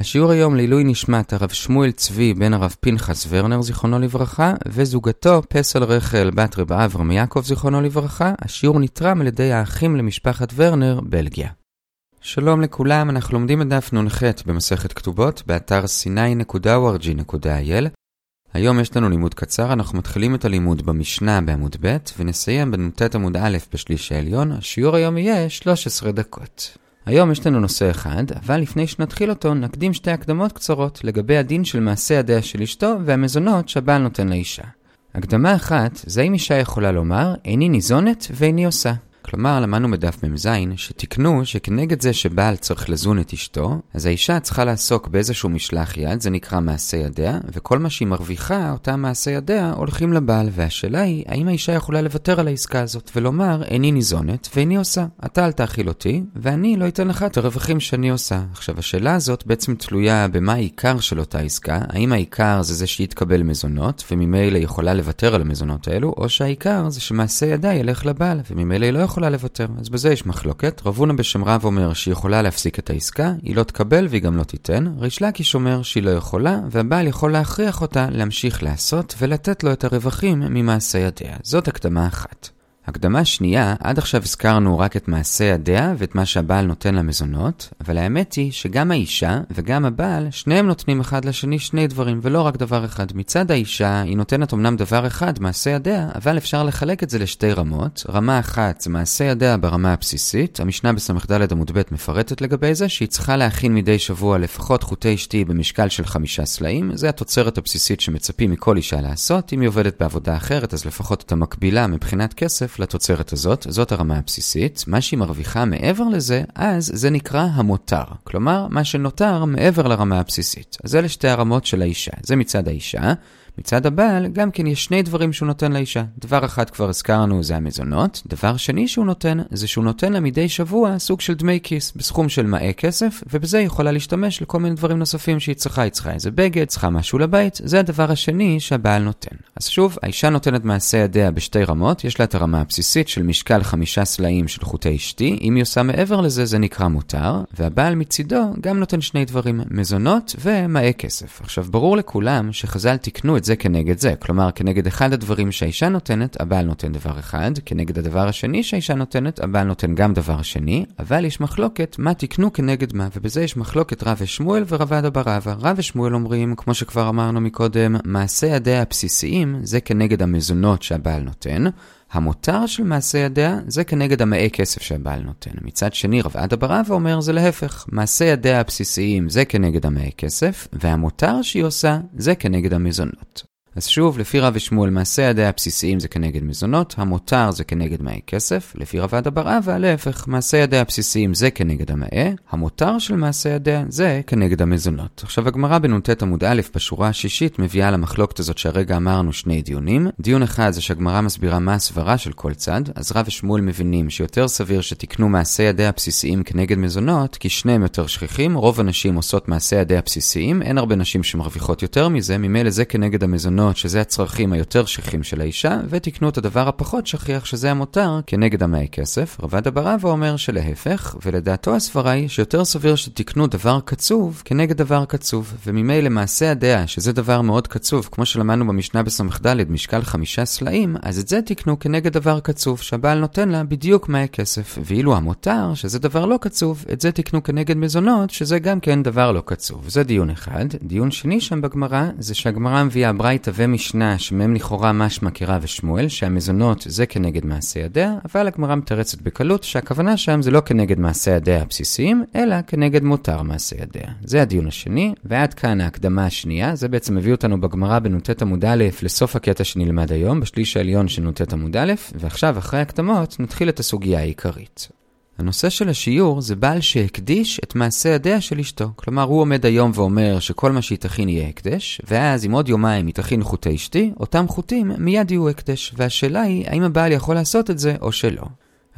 השיעור היום לעילוי נשמת הרב שמואל צבי בן הרב פנחס ורנר זיכרונו לברכה וזוגתו פסל רחל בת רב אברהם יעקב זיכרונו לברכה. השיעור נתרם על ידי האחים למשפחת ורנר, בלגיה. שלום לכולם, אנחנו לומדים את דף נ"ח במסכת כתובות באתר sny.org.il היום יש לנו לימוד קצר, אנחנו מתחילים את הלימוד במשנה בעמוד ב' ונסיים בנ"ט עמוד א' בשליש העליון. השיעור היום יהיה 13 דקות. היום יש לנו נושא אחד, אבל לפני שנתחיל אותו, נקדים שתי הקדמות קצרות לגבי הדין של מעשה ידיה של אשתו והמזונות שהבעל נותן לאישה. הקדמה אחת, זה אם אישה יכולה לומר, איני ניזונת ואיני עושה. כלומר, למדנו בדף מ"ז, שתיקנו שכנגד זה שבעל צריך לזון את אשתו, אז האישה צריכה לעסוק באיזשהו משלח יד, זה נקרא מעשה ידיה, וכל מה שהיא מרוויחה, אותם מעשה ידיה, הולכים לבעל. והשאלה היא, האם האישה יכולה לוותר על העסקה הזאת, ולומר, איני ניזונת ואיני עושה. אתה אל תאכיל אותי, ואני לא אתן לך את הרווחים שאני עושה. עכשיו, השאלה הזאת בעצם תלויה במה העיקר של אותה עסקה, האם העיקר זה זה שהיא תקבל מזונות, וממילא יכולה לוותר על המזונות האלו, או שהעיקר זה שמעשה ידה ילך לבעל, וממילא היא לא יכולה יכולה לוותר. אז בזה יש מחלוקת. רב הונא בשם רב אומר שהיא יכולה להפסיק את העסקה, היא לא תקבל והיא גם לא תיתן. ריש לקיש אומר שהיא לא יכולה, והבעל יכול להכריח אותה להמשיך לעשות ולתת לו את הרווחים ממעשה ידיה. זאת הקדמה אחת. הקדמה שנייה, עד עכשיו הזכרנו רק את מעשה ידיה ואת מה שהבעל נותן למזונות, אבל האמת היא שגם האישה וגם הבעל, שניהם נותנים אחד לשני שני דברים, ולא רק דבר אחד. מצד האישה, היא נותנת אמנם דבר אחד, מעשה ידיה, אבל אפשר לחלק את זה לשתי רמות. רמה אחת זה מעשה ידיה ברמה הבסיסית, המשנה בס"ד עמוד ב' מפרטת לגבי זה, שהיא צריכה להכין מדי שבוע לפחות חוטי אשתי במשקל של חמישה סלעים, זה התוצרת הבסיסית שמצפים מכל אישה לעשות, אם היא עובדת בעבודה אחרת, אז לפחות את המקבילה מבחינת כסף לתוצרת הזאת, זאת הרמה הבסיסית. מה שהיא מרוויחה מעבר לזה, אז זה נקרא המותר. כלומר, מה שנותר מעבר לרמה הבסיסית. אז אלה שתי הרמות של האישה. זה מצד האישה. מצד הבעל, גם כן יש שני דברים שהוא נותן לאישה. דבר אחד כבר הזכרנו זה המזונות, דבר שני שהוא נותן, זה שהוא נותן לה מדי שבוע סוג של דמי כיס, בסכום של מאה כסף, ובזה היא יכולה להשתמש לכל מיני דברים נוספים שהיא צריכה. היא צריכה איזה בגד, צריכה משהו לבית, זה הדבר השני שהבעל נותן. אז שוב, האישה נותנת מעשה ידיה בשתי רמות, יש לה את הרמה הבסיסית של משקל חמישה סלעים של חוטי אשתי, אם היא עושה מעבר לזה זה נקרא מותר, והבעל מצידו גם נותן שני דברים, מזונות ומאי כסף. עכשיו, ברור לכולם שחז"ל תיקנו את זה כנגד זה. כלומר, כנגד אחד הדברים שהאישה נותנת, הבעל נותן דבר אחד, כנגד הדבר השני שהאישה נותנת, הבעל נותן גם דבר שני, אבל יש מחלוקת מה תקנו כנגד מה, ובזה יש מחלוקת רב ושמואל ורב עדה ברבא. רב ושמואל אומרים, כמו שכבר אמרנו מקודם, מעשה ידיה הבסיסיים זה כנגד המזונות שהבעל נותן. המותר של מעשה ידיה זה כנגד המאי כסף שהבעל נותן. מצד שני, רב עדה ברבא אומר זה להפך. מעשה ידיה הבסיסיים זה כנגד המאי כסף, והמותר שהיא עושה זה כנגד המזונות. אז שוב, לפי רב ושמואל, מעשה ידיה הבסיסיים זה כנגד מזונות, המותר זה כנגד מאי כסף, לפי רב עדה בר אבא, להפך, מעשה ידיה הבסיסיים זה כנגד המאי, המותר של מעשה ידיה זה כנגד המזונות. עכשיו הגמרא בנ"ט עמוד א' בשורה השישית מביאה למחלוקת הזאת שהרגע אמרנו שני דיונים. דיון אחד זה שהגמרא מסבירה מה הסברה של כל צד, אז רב ושמואל מבינים שיותר סביר שתקנו מעשה ידיה הבסיסיים כנגד מזונות, כי שניהם יותר שכיחים, רוב הנשים עושות מעשה ידיה הבסיסיים, אין הרבה נשים שמרוויחות יותר מזה, ממילא זה כנגד המזונות המזונות, שזה הצרכים היותר שכיחים של האישה, ותקנו את הדבר הפחות שכיח, שזה המותר, כנגד המאי כסף. רבד אברבה אומר שלהפך, ולדעתו הסברה היא שיותר סביר שתקנו דבר קצוב כנגד דבר קצוב, וממילא מעשה הדעה, שזה דבר מאוד קצוב, כמו שלמדנו במשנה בס"ד, משקל חמישה סלעים, אז את זה תקנו כנגד דבר קצוב, שהבעל נותן לה בדיוק מאי כסף. ואילו המותר, שזה דבר לא קצוב, את זה תקנו כנגד מזונות, שזה גם כן דבר לא קצוב. זה דיון אחד. דיון שני שם בגמרא, זה שהגמרא מביאה ברייתא ומשנה שמהם לכאורה משמע כרב ושמואל, שהמזונות זה כנגד מעשה ידיה, אבל הגמרא מתרצת בקלות שהכוונה שם זה לא כנגד מעשה ידיה הבסיסיים, אלא כנגד מותר מעשה ידיה. זה הדיון השני, ועד כאן ההקדמה השנייה, זה בעצם מביא אותנו בגמרא בנ"ט עמוד א' לסוף הקטע שנלמד היום, בשליש העליון של נ"ט עמוד א', ועכשיו אחרי הקדמות נתחיל את הסוגיה העיקרית. הנושא של השיעור זה בעל שהקדיש את מעשה ידיה של אשתו. כלומר, הוא עומד היום ואומר שכל מה שהיא תכין יהיה הקדש, ואז אם עוד יומיים היא תכין חוטי אשתי, אותם חוטים מיד יהיו הקדש. והשאלה היא, האם הבעל יכול לעשות את זה או שלא.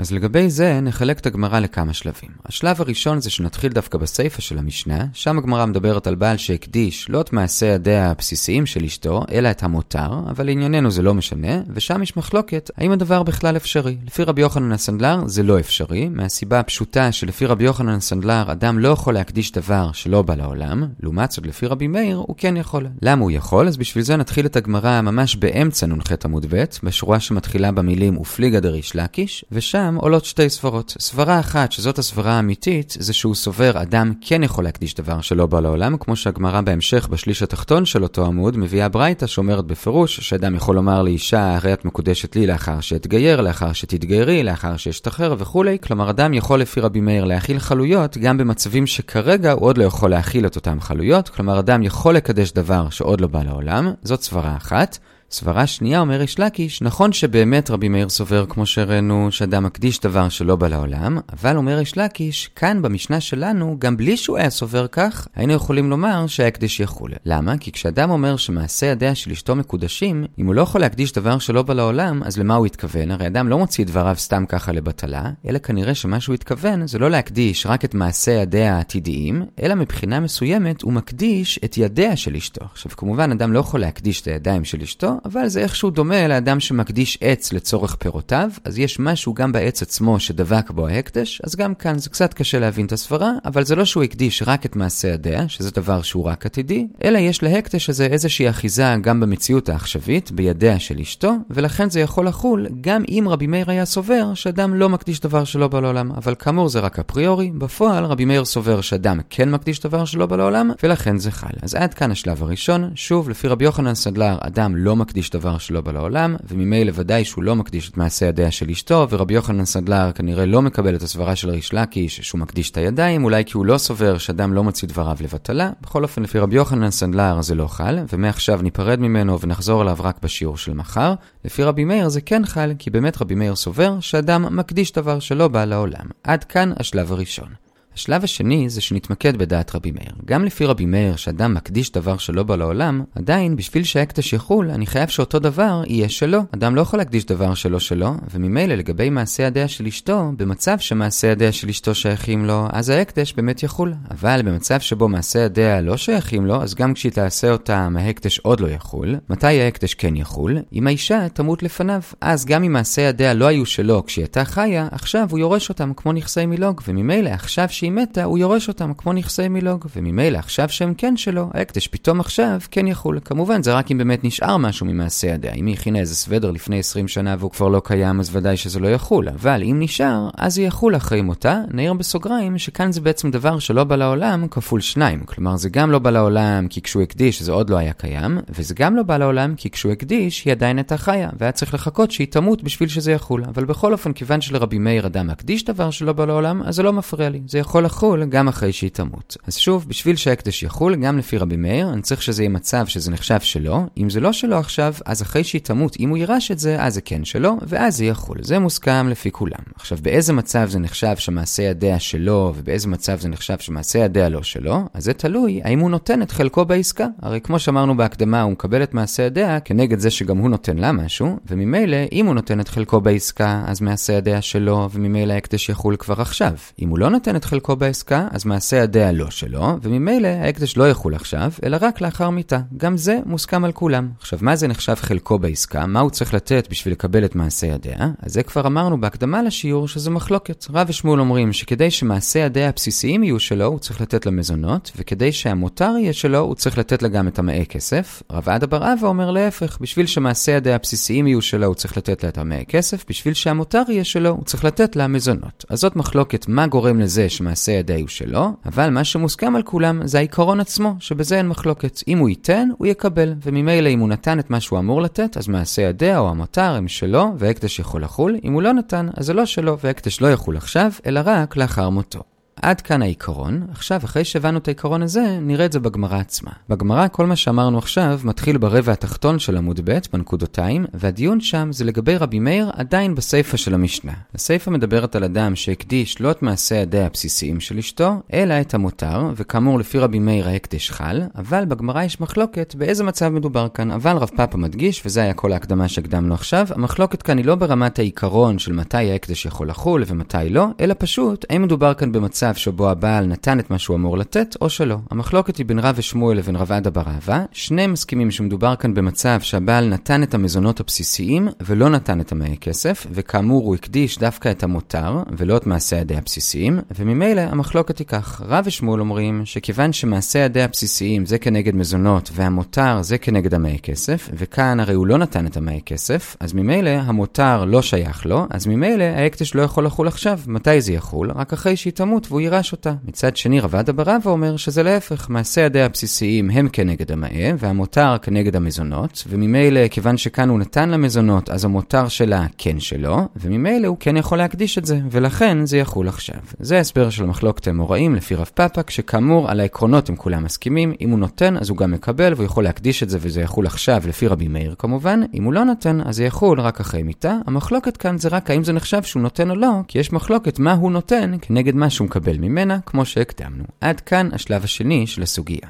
אז לגבי זה נחלק את הגמרא לכמה שלבים. השלב הראשון זה שנתחיל דווקא בסיפא של המשנה, שם הגמרא מדברת על בעל שהקדיש לא את מעשי ידיה הבסיסיים של אשתו, אלא את המותר, אבל לענייננו זה לא משנה, ושם יש מחלוקת האם הדבר בכלל אפשרי. לפי רבי יוחנן הסנדלר זה לא אפשרי, מהסיבה הפשוטה שלפי רבי יוחנן הסנדלר אדם לא יכול להקדיש דבר שלא בא לעולם, לעומת זאת לפי רבי מאיר הוא כן יכול. למה הוא יכול? אז בשביל זה נתחיל את הגמרא ממש באמצע נ"ח עמוד ב', בשורה שמתחילה במילים ופליגה דריש לקיש, ושם עולות שתי סברות. סברה אחת, שזאת הסברה האמיתית, זה שהוא סובר אדם כן יכול להקדיש דבר שלא בא לעולם, כמו שהגמרא בהמשך בשליש התחתון של אותו עמוד מביאה ברייתא שאומרת בפירוש שאדם יכול לומר לאישה הרי את מקודשת לי לאחר שאתגייר, לאחר שתתגיירי, לאחר שאשתחרר וכולי, כלומר אדם יכול לפי רבי מאיר להכיל חלויות גם במצבים שכרגע הוא עוד לא יכול להכיל את אותם חלויות, כלומר אדם יכול לקדש דבר שעוד לא בא לעולם, זאת סברה אחת. סברה שנייה אומר איש לקיש, נכון שבאמת רבי מאיר סובר כמו שהראינו שאדם מקדיש דבר שלא בא לעולם, אבל אומר איש לקיש, כאן במשנה שלנו, גם בלי שהוא היה סובר כך, היינו יכולים לומר שההקדש יחול. למה? כי כשאדם אומר שמעשה ידיה של אשתו מקודשים, אם הוא לא יכול להקדיש דבר שלא בא לעולם, אז למה הוא התכוון? הרי אדם לא מוציא דבריו סתם ככה לבטלה, אלא כנראה שמה שהוא התכוון זה לא להקדיש רק את מעשה ידיה העתידיים, אלא מבחינה מסוימת הוא מקדיש את ידיה של אשתו. עכשיו כמובן אדם לא יכול להקדיש את הידיים של אשתו, אבל זה איכשהו דומה לאדם שמקדיש עץ לצורך פירותיו, אז יש משהו גם בעץ עצמו שדבק בו ההקדש, אז גם כאן זה קצת קשה להבין את הסברה, אבל זה לא שהוא הקדיש רק את מעשה ידיה, שזה דבר שהוא רק עתידי, אלא יש להקדש הזה איזושהי אחיזה גם במציאות העכשווית, בידיה של אשתו, ולכן זה יכול לחול גם אם רבי מאיר היה סובר שאדם לא מקדיש דבר שלא בא לעולם, אבל כאמור זה רק אפריורי, בפועל רבי מאיר סובר שאדם כן מקדיש דבר שלא בא לעולם, ולכן זה חל. אז עד כאן השלב הראשון, שוב, לפי רבי יוחנן סנדלר, אדם לא מקדיש דבר שלא בא לעולם, וממילא ודאי שהוא לא מקדיש את מעשה ידיה של אשתו, ורבי יוחנן סנדלר כנראה לא מקבל את הסברה של ריש לקיש שהוא מקדיש את הידיים, אולי כי הוא לא סובר שאדם לא מוציא דבריו לבטלה. בכל אופן, לפי רבי יוחנן סנדלר זה לא חל, ומעכשיו ניפרד ממנו ונחזור אליו רק בשיעור של מחר. לפי רבי מאיר זה כן חל, כי באמת רבי מאיר סובר שאדם מקדיש דבר שלא בא לעולם. עד כאן השלב הראשון. השלב השני זה שנתמקד בדעת רבי מאיר. גם לפי רבי מאיר, שאדם מקדיש דבר שלא בא לעולם, עדיין, בשביל שהאקדש יחול, אני חייב שאותו דבר יהיה שלו. אדם לא יכול להקדיש דבר שלא שלו, וממילא לגבי מעשה ידיה של אשתו, במצב שמעשה ידיה של אשתו שייכים לו, אז האקדש באמת יחול. אבל במצב שבו מעשה ידיה לא שייכים לו, אז גם כשהיא תעשה אותם, ההקדש עוד לא יחול. מתי ההקדש כן יחול? אם האישה תמות לפניו. אז גם אם מעשה ידיה לא היו שלו כשהיא הייתה חיה, עכשיו הוא יורש אותם כמו נכסי מילוג, וממילא עכשיו שהיא מתה, הוא יורש אותם כמו נכסי מילוג, וממילא עכשיו שהם כן שלו, ההקדש פתאום עכשיו כן יחול. כמובן, זה רק אם באמת נשאר משהו ממעשה ידיה. אם היא הכינה איזה סוודר לפני 20 שנה והוא כבר לא קיים, אז ודאי שזה לא יחול. אבל אם נשאר, אז זה יחול אחרי מותה. נעיר בסוגריים שכאן זה בעצם דבר שלא בא לעולם כפול שניים. כלומר, זה גם לא בא לעולם כי כשהוא הקדיש זה עוד לא היה קיים, וזה גם לא בא לעולם כי כשהוא הקדיש היא עדיין הייתה חיה, והיה צריך לחכות שהיא תמות בשביל שזה יחול. אבל בכל אופן, כיוון שלרבי מאיר אדם מקדיש דבר שלא בא לעולם, אז זה לא מפריע לי. זה לחול גם אחרי שהיא תמות. אז שוב, בשביל שההקדש יחול, גם לפי רבי מאיר, אני צריך שזה יהיה מצב שזה נחשב שלו. אם זה לא שלו עכשיו, אז אחרי שהיא תמות, אם הוא יירש את זה, אז זה כן שלו, ואז זה יחול. זה מוסכם לפי כולם. עכשיו, באיזה מצב זה נחשב שמעשה ידיה שלו, ובאיזה מצב זה נחשב שמעשה ידיה לא שלו, אז זה תלוי האם הוא נותן את חלקו בעסקה. הרי כמו שאמרנו בהקדמה, הוא מקבל את מעשה ידיה כנגד זה שגם הוא נותן לה משהו, וממילא, אם הוא נותן את חלקו בעסקה, אז מעשה ידיה שלו, וממילא ההקדש יחול כבר עכשיו. אם הוא לא נותן את חלקו בעסקה, אז מעשה ידיה לא שלו, וממילא ההקדש לא יחול עכשיו, אלא רק לאחר מיתה. גם זה מוסכם על כולם. עכשיו, מה זה נחשב חלקו בעסקה? מה הוא צריך לתת בשביל לקבל את מעשה ידיה? אז זה כבר אמרנו בהקדמה לשיעור שזה מחלוקת. רב ושמואל אומרים שכדי שמעשה ידיה הבסיסיים יהיו שלו, הוא צריך לתת לה מזונות, וכדי שהמותר יהיה שלו, הוא צריך לתת לה גם את המאי כסף. רב עדה בר אבא אומר להפך, בשביל שמעשה ידיה הבסיסיים יהיו שלו, הוא צריך לתת לה את המאי כסף, בשביל שהמותר יהיה שלו, הוא צריך לתת לה מזונות. אז זאת מחלוקת מה גורם לזה שמעשה ידיה יהיו שלו, אבל מה שמוסכם על כולם זה העיקרון עצמו, שבזה אין מחלוקת. אם הוא ייתן, הוא יקבל, וממילא אם הוא נתן את מה שהוא אמור לתת, אז מעשה ידיה או המותר הם שלו, והקדש יכול לחול. אם הוא לא נתן, אז זה לא שלו, והקדש לא יחול עכשיו, אלא רק לאחר מותו. עד כאן העיקרון, עכשיו אחרי שהבנו את העיקרון הזה, נראה את זה בגמרא עצמה. בגמרא כל מה שאמרנו עכשיו מתחיל ברבע התחתון של עמוד ב' בנקודותיים, והדיון שם זה לגבי רבי מאיר עדיין בסיפא של המשנה. הסיפא מדברת על אדם שהקדיש לא את מעשי ידי הבסיסיים של אשתו, אלא את המותר, וכאמור לפי רבי מאיר ההקדש חל, אבל בגמרא יש מחלוקת באיזה מצב מדובר כאן. אבל רב פאפה מדגיש, וזה היה כל ההקדמה שהקדמנו עכשיו, המחלוקת כאן היא לא ברמת העיקרון של מתי ההקדש יכול לחול ומתי לא, אלא פשוט, האם מדובר כאן במצב שבו הבעל נתן את מה שהוא אמור לתת, או שלא. המחלוקת היא בין רב ושמואל לבין רב עדה ברבה, שניהם מסכימים שמדובר כאן במצב שהבעל נתן את המזונות הבסיסיים, ולא נתן את המאי כסף, וכאמור הוא הקדיש דווקא את המותר, ולא את מעשי ידי הבסיסיים, וממילא המחלוקת היא כך, רב ושמואל אומרים שכיוון שמעשי ידי הבסיסיים זה כנגד מזונות, והמותר זה כנגד המאי כסף, וכאן הרי הוא לא נתן את המאי כסף, אז ממילא המותר לא שייך לו, אז ממילא ההקדש לא יכול לחול עכשיו. מתי זה יחול? רק אחרי שהיא תמות והוא יירש אותה. מצד שני, רבדה ברבא אומר שזה להפך, מעשי ידי הבסיסיים הם כנגד המאה, והמותר כנגד המזונות, וממילא, כיוון שכאן הוא נתן למזונות, אז המותר שלה כן שלו, וממילא הוא כן יכול להקדיש את זה, ולכן זה יחול עכשיו. זה ההסבר של מחלוקת האמוראים לפי רב פאפק, שכאמור, על העקרונות הם כולם מסכימים, אם הוא נותן, אז הוא גם מקבל, והוא יכול להקדיש את זה, וזה יחול עכשיו, לפי רבי מאיר כמובן, אם הוא לא נותן, אז זה יחול רק אחרי מיתה. המחלוקת כאן זה רק האם זה נחשב שהוא נותן או לא, כי יש מחלוקת מה הוא נותן כנגד מה שהוא מקבל ממנה, כמו שהקדמנו. עד כאן השלב השני של הסוגיה.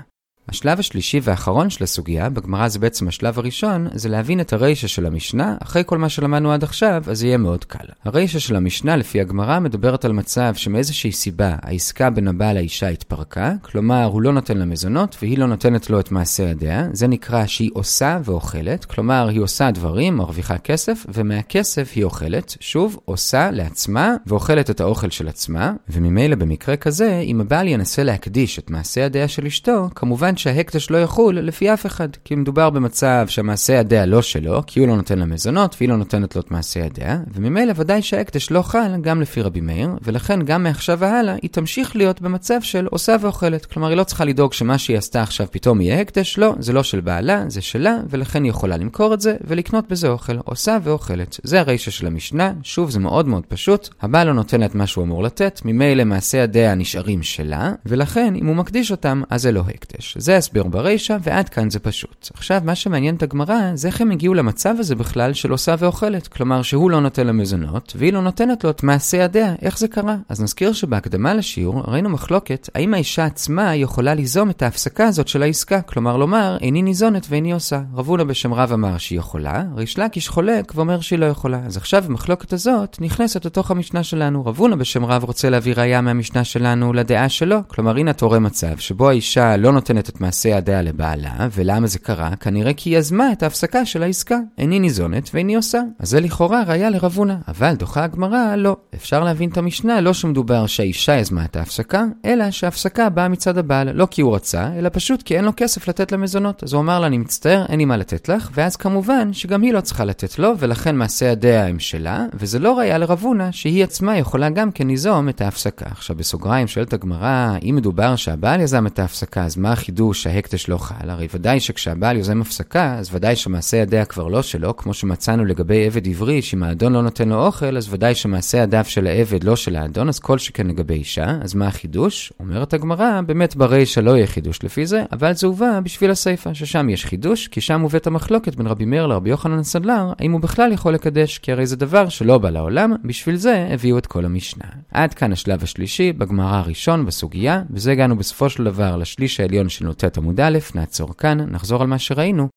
השלב השלישי והאחרון של הסוגיה, בגמרא זה בעצם השלב הראשון, זה להבין את הרישה של המשנה, אחרי כל מה שלמדנו עד עכשיו, אז יהיה מאוד קל. הרישה של המשנה, לפי הגמרא, מדברת על מצב שמאיזושהי סיבה העסקה בין הבעל לאישה התפרקה, כלומר הוא לא נותן לה מזונות והיא לא נותנת לו את מעשה ידיה, זה נקרא שהיא עושה ואוכלת, כלומר היא עושה דברים, מרוויחה כסף, ומהכסף היא אוכלת, שוב, עושה לעצמה ואוכלת את האוכל של עצמה, וממילא במקרה כזה, אם הבעל ינסה להקדיש את מעשה ידיה של אשתו, כמובן שההקדש לא יחול לפי אף אחד, כי מדובר במצב שהמעשה ידיה לא שלו, כי הוא לא נותן לה מזונות והיא לא נותנת לו את מעשה ידיה, וממילא ודאי שההקדש לא חל גם לפי רבי מאיר, ולכן גם מעכשיו והלאה היא תמשיך להיות במצב של עושה ואוכלת. כלומר, היא לא צריכה לדאוג שמה שהיא עשתה עכשיו פתאום יהיה הקדש, לא, זה לא של בעלה, זה שלה, ולכן היא יכולה למכור את זה ולקנות בזה אוכל, עושה ואוכלת. זה הרישה של המשנה, שוב זה מאוד מאוד פשוט, הבעל לא נותן לה את מה שהוא אמור לתת, ממילא מעשה ידיה נשארים שלה, ולכן אם הוא מקדיש אותם, אז זה לא הקדש. זה ההסבר ברישה, ועד כאן זה פשוט. עכשיו, מה שמעניין את הגמרא, זה איך הם הגיעו למצב הזה בכלל של עושה ואוכלת. כלומר, שהוא לא נותן לה מזונות, והיא לא נותנת לו את מעשה ידיה. איך זה קרה? אז נזכיר שבהקדמה לשיעור, ראינו מחלוקת, האם האישה עצמה יכולה ליזום את ההפסקה הזאת של העסקה. כלומר, לומר, איני ניזונת ואיני עושה. רבונה בשם רב אמר שהיא יכולה, ריש לקיש חולק ואומר שהיא לא יכולה. אז עכשיו המחלוקת הזאת נכנסת לתוך המשנה שלנו. רבונה בשם רב רוצה להביא ראייה מהמשנה שלנו לדעה שלו. כלומר, הנה רואה מצב שבו האישה לא נותנת את מעשה ידיה לבעלה, ולמה זה קרה? כנראה כי היא יזמה את ההפסקה של העסקה. איני ניזונת ואיני עושה. אז זה לכאורה ראיה לרבונה. אבל דוחה הגמרא, לא. אפשר להבין את המשנה, לא שמדובר שהאישה יזמה את ההפסקה, אלא שההפסקה באה מצד הבעל, לא כי הוא רצה, אלא פשוט כי אין לו כסף לתת למזונות. אז הוא אמר לה, אני מצטער, אין לי מה לתת לך, ואז כמובן שגם היא לא צריכה לתת לו, ולכן מעשה ידיה הם שלה, וזה לא ראיה לרבונה שהיא עצמה יכולה גם כן ליזום את ההפסקה. עכשיו בסוגריים שואלת הגמרא, אם מדובר שהבעל יזם את ההפסקה, אז מה החידוש שההקדש לא חל? הרי ודאי שכשהבעל יוזם הפסקה, אז ודאי שמעשה ידיה כבר לא שלו, כמו שמצאנו לגבי עבד עברי, שאם האדון לא נותן לו אוכל, אז ודאי שמעשה ידיו של העבד לא של האדון, אז כל שכן לגבי אישה, אז מה החידוש? אומרת הגמרא, באמת ברישא לא יהיה חידוש לפי זה, אבל זה הובא בשביל הסיפא, ששם יש חידוש, כי שם מובאת המחלוקת בין רבי מאיר לרבי יוחנן הסנדלר, האם הוא בכלל יכול לקדש, כי הרי זה דבר שלא בא לעולם, בשביל זה הביאו את כל המשנה. עד כאן השלב השלישי, בגמרא הראשון בסוגיה, וזה הגענו בסופו של דבר לשליש העליון של נ"ט עמוד א', נעצור כאן, נחזור על מה שראינו.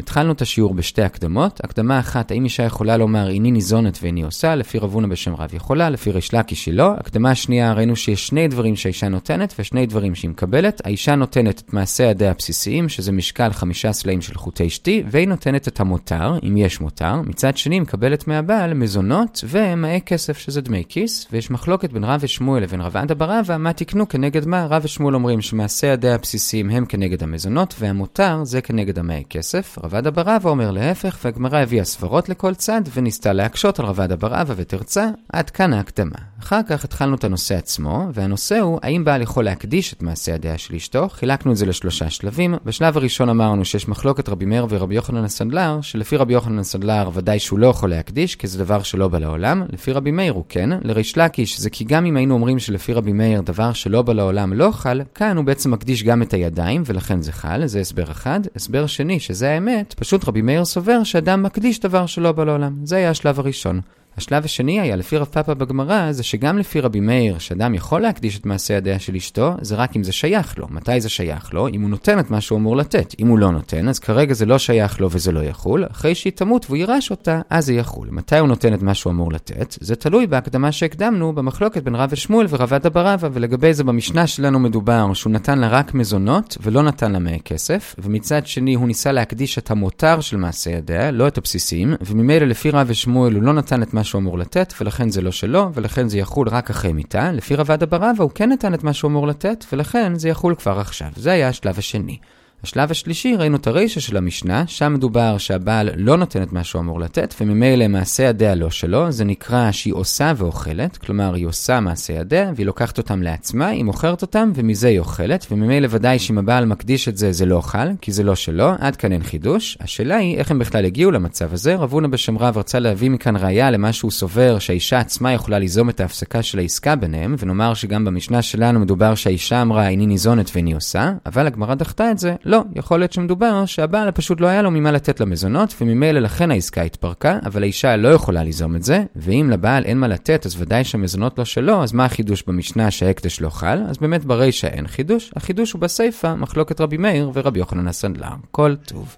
התחלנו את השיעור בשתי הקדמות. הקדמה אחת, האם אישה יכולה לומר איני ניזונת ואיני עושה, לפי רבונה בשם רב יכולה, לפי ריש לקיש היא לא. הקדמה השנייה, ראינו שיש שני דברים שהאישה נותנת ושני דברים שהיא מקבלת. האישה נותנת את מעשי ידיה הבסיסיים, שזה משקל חמישה סלעים של חוטי שתי, והיא נותנת את המותר, אם יש מותר. מצד שני, מקבלת מהבעל מזונות ומאי כסף, שזה דמי כיס, ויש מחלוקת בין רב ושמואל לבין רב עדה ברבא, מה תקנו כנגד מה. רב ושמואל אומרים שמעשי ידיה הבסיסיים הם כנגד המזונות, והמותר זה כנגד המאי כסף. רבד אבר רבא אומר להפך, והגמרא הביאה סברות לכל צד, וניסתה להקשות על רבד אבר רבא ותרצה, עד כאן ההקדמה. אחר כך התחלנו את הנושא עצמו, והנושא הוא, האם בעל יכול להקדיש את מעשה הדעה של אשתו? חילקנו את זה לשלושה שלבים. בשלב הראשון אמרנו שיש מחלוקת רבי מאיר ורבי יוחנן הסנדלר, שלפי רבי יוחנן הסנדלר ודאי שהוא לא יכול להקדיש, כי זה דבר שלא בא לעולם. לפי רבי מאיר הוא כן. לריש לקיש זה כי גם אם היינו אומרים שלפי רבי מאיר דבר שלא בא לעולם לא חל, כאן הוא בעצם מקדיש גם את הידיים, ולכן זה חל, זה הסבר אחד. הסבר שני, שזה האמת, פשוט רבי מאיר סובר שאדם מקדיש דבר שלא בא לעולם. זה היה השלב הראשון. השלב השני היה, לפי רב פאפה בגמרא, זה שגם לפי רבי מאיר, שאדם יכול להקדיש את מעשה ידיה של אשתו, זה רק אם זה שייך לו. מתי זה שייך לו? אם הוא נותן את מה שהוא אמור לתת. אם הוא לא נותן, אז כרגע זה לא שייך לו וזה לא יחול. אחרי שהיא תמות והוא יירש אותה, אז זה יחול. מתי הוא נותן את מה שהוא אמור לתת? זה תלוי בהקדמה שהקדמנו במחלוקת בין רב ושמואל ורבד אברבה, ולגבי זה במשנה שלנו מדובר שהוא נתן לה רק מזונות ולא נתן לה מאה כסף, ומצד שני הוא ניסה להקדיש את המותר של מעשה ידיה, לא את הבסיסים, וממילא לפי רב ושמואל הוא לא נתן את מה שהוא אמור לתת, ולכן זה לא שלו, ולכן זה יחול רק אחרי מיתה. לפי רבד אברבה הוא כן נתן את מה שהוא אמור לתת, ולכן זה יחול כבר עכשיו. זה היה השלב השני. השלב השלישי, ראינו את הרישה של המשנה, שם מדובר שהבעל לא נותן את מה שהוא אמור לתת, וממילא מעשה ידיה לא שלו, זה נקרא שהיא עושה ואוכלת, כלומר היא עושה מעשה ידיה, והיא לוקחת אותם לעצמה, היא מוכרת אותם, ומזה היא אוכלת, וממילא ודאי שאם הבעל מקדיש את זה, זה לא אוכל, כי זה לא שלו, עד כאן אין חידוש. השאלה היא, איך הם בכלל הגיעו למצב הזה? רב הונא בשם רב רצה להביא מכאן ראייה למה שהוא סובר שהאישה עצמה יכולה ליזום את ההפסקה של העסקה ביניהם, ונאמר שגם במשנה שלנו מדובר שהאישה אמרה איני ניזונת ואיני עושה, אבל דחתה את זה, לא, יכול להיות שמדובר שהבעל פשוט לא היה לו ממה לתת למזונות, וממילא לכן העסקה התפרקה, אבל האישה לא יכולה ליזום את זה, ואם לבעל אין מה לתת, אז ודאי שהמזונות לא שלו, אז מה החידוש במשנה שההקדש לא חל? אז באמת ברישא אין חידוש, החידוש הוא בסיפא, מחלוקת רבי מאיר ורבי יוחנן הסנדלר. כל טוב.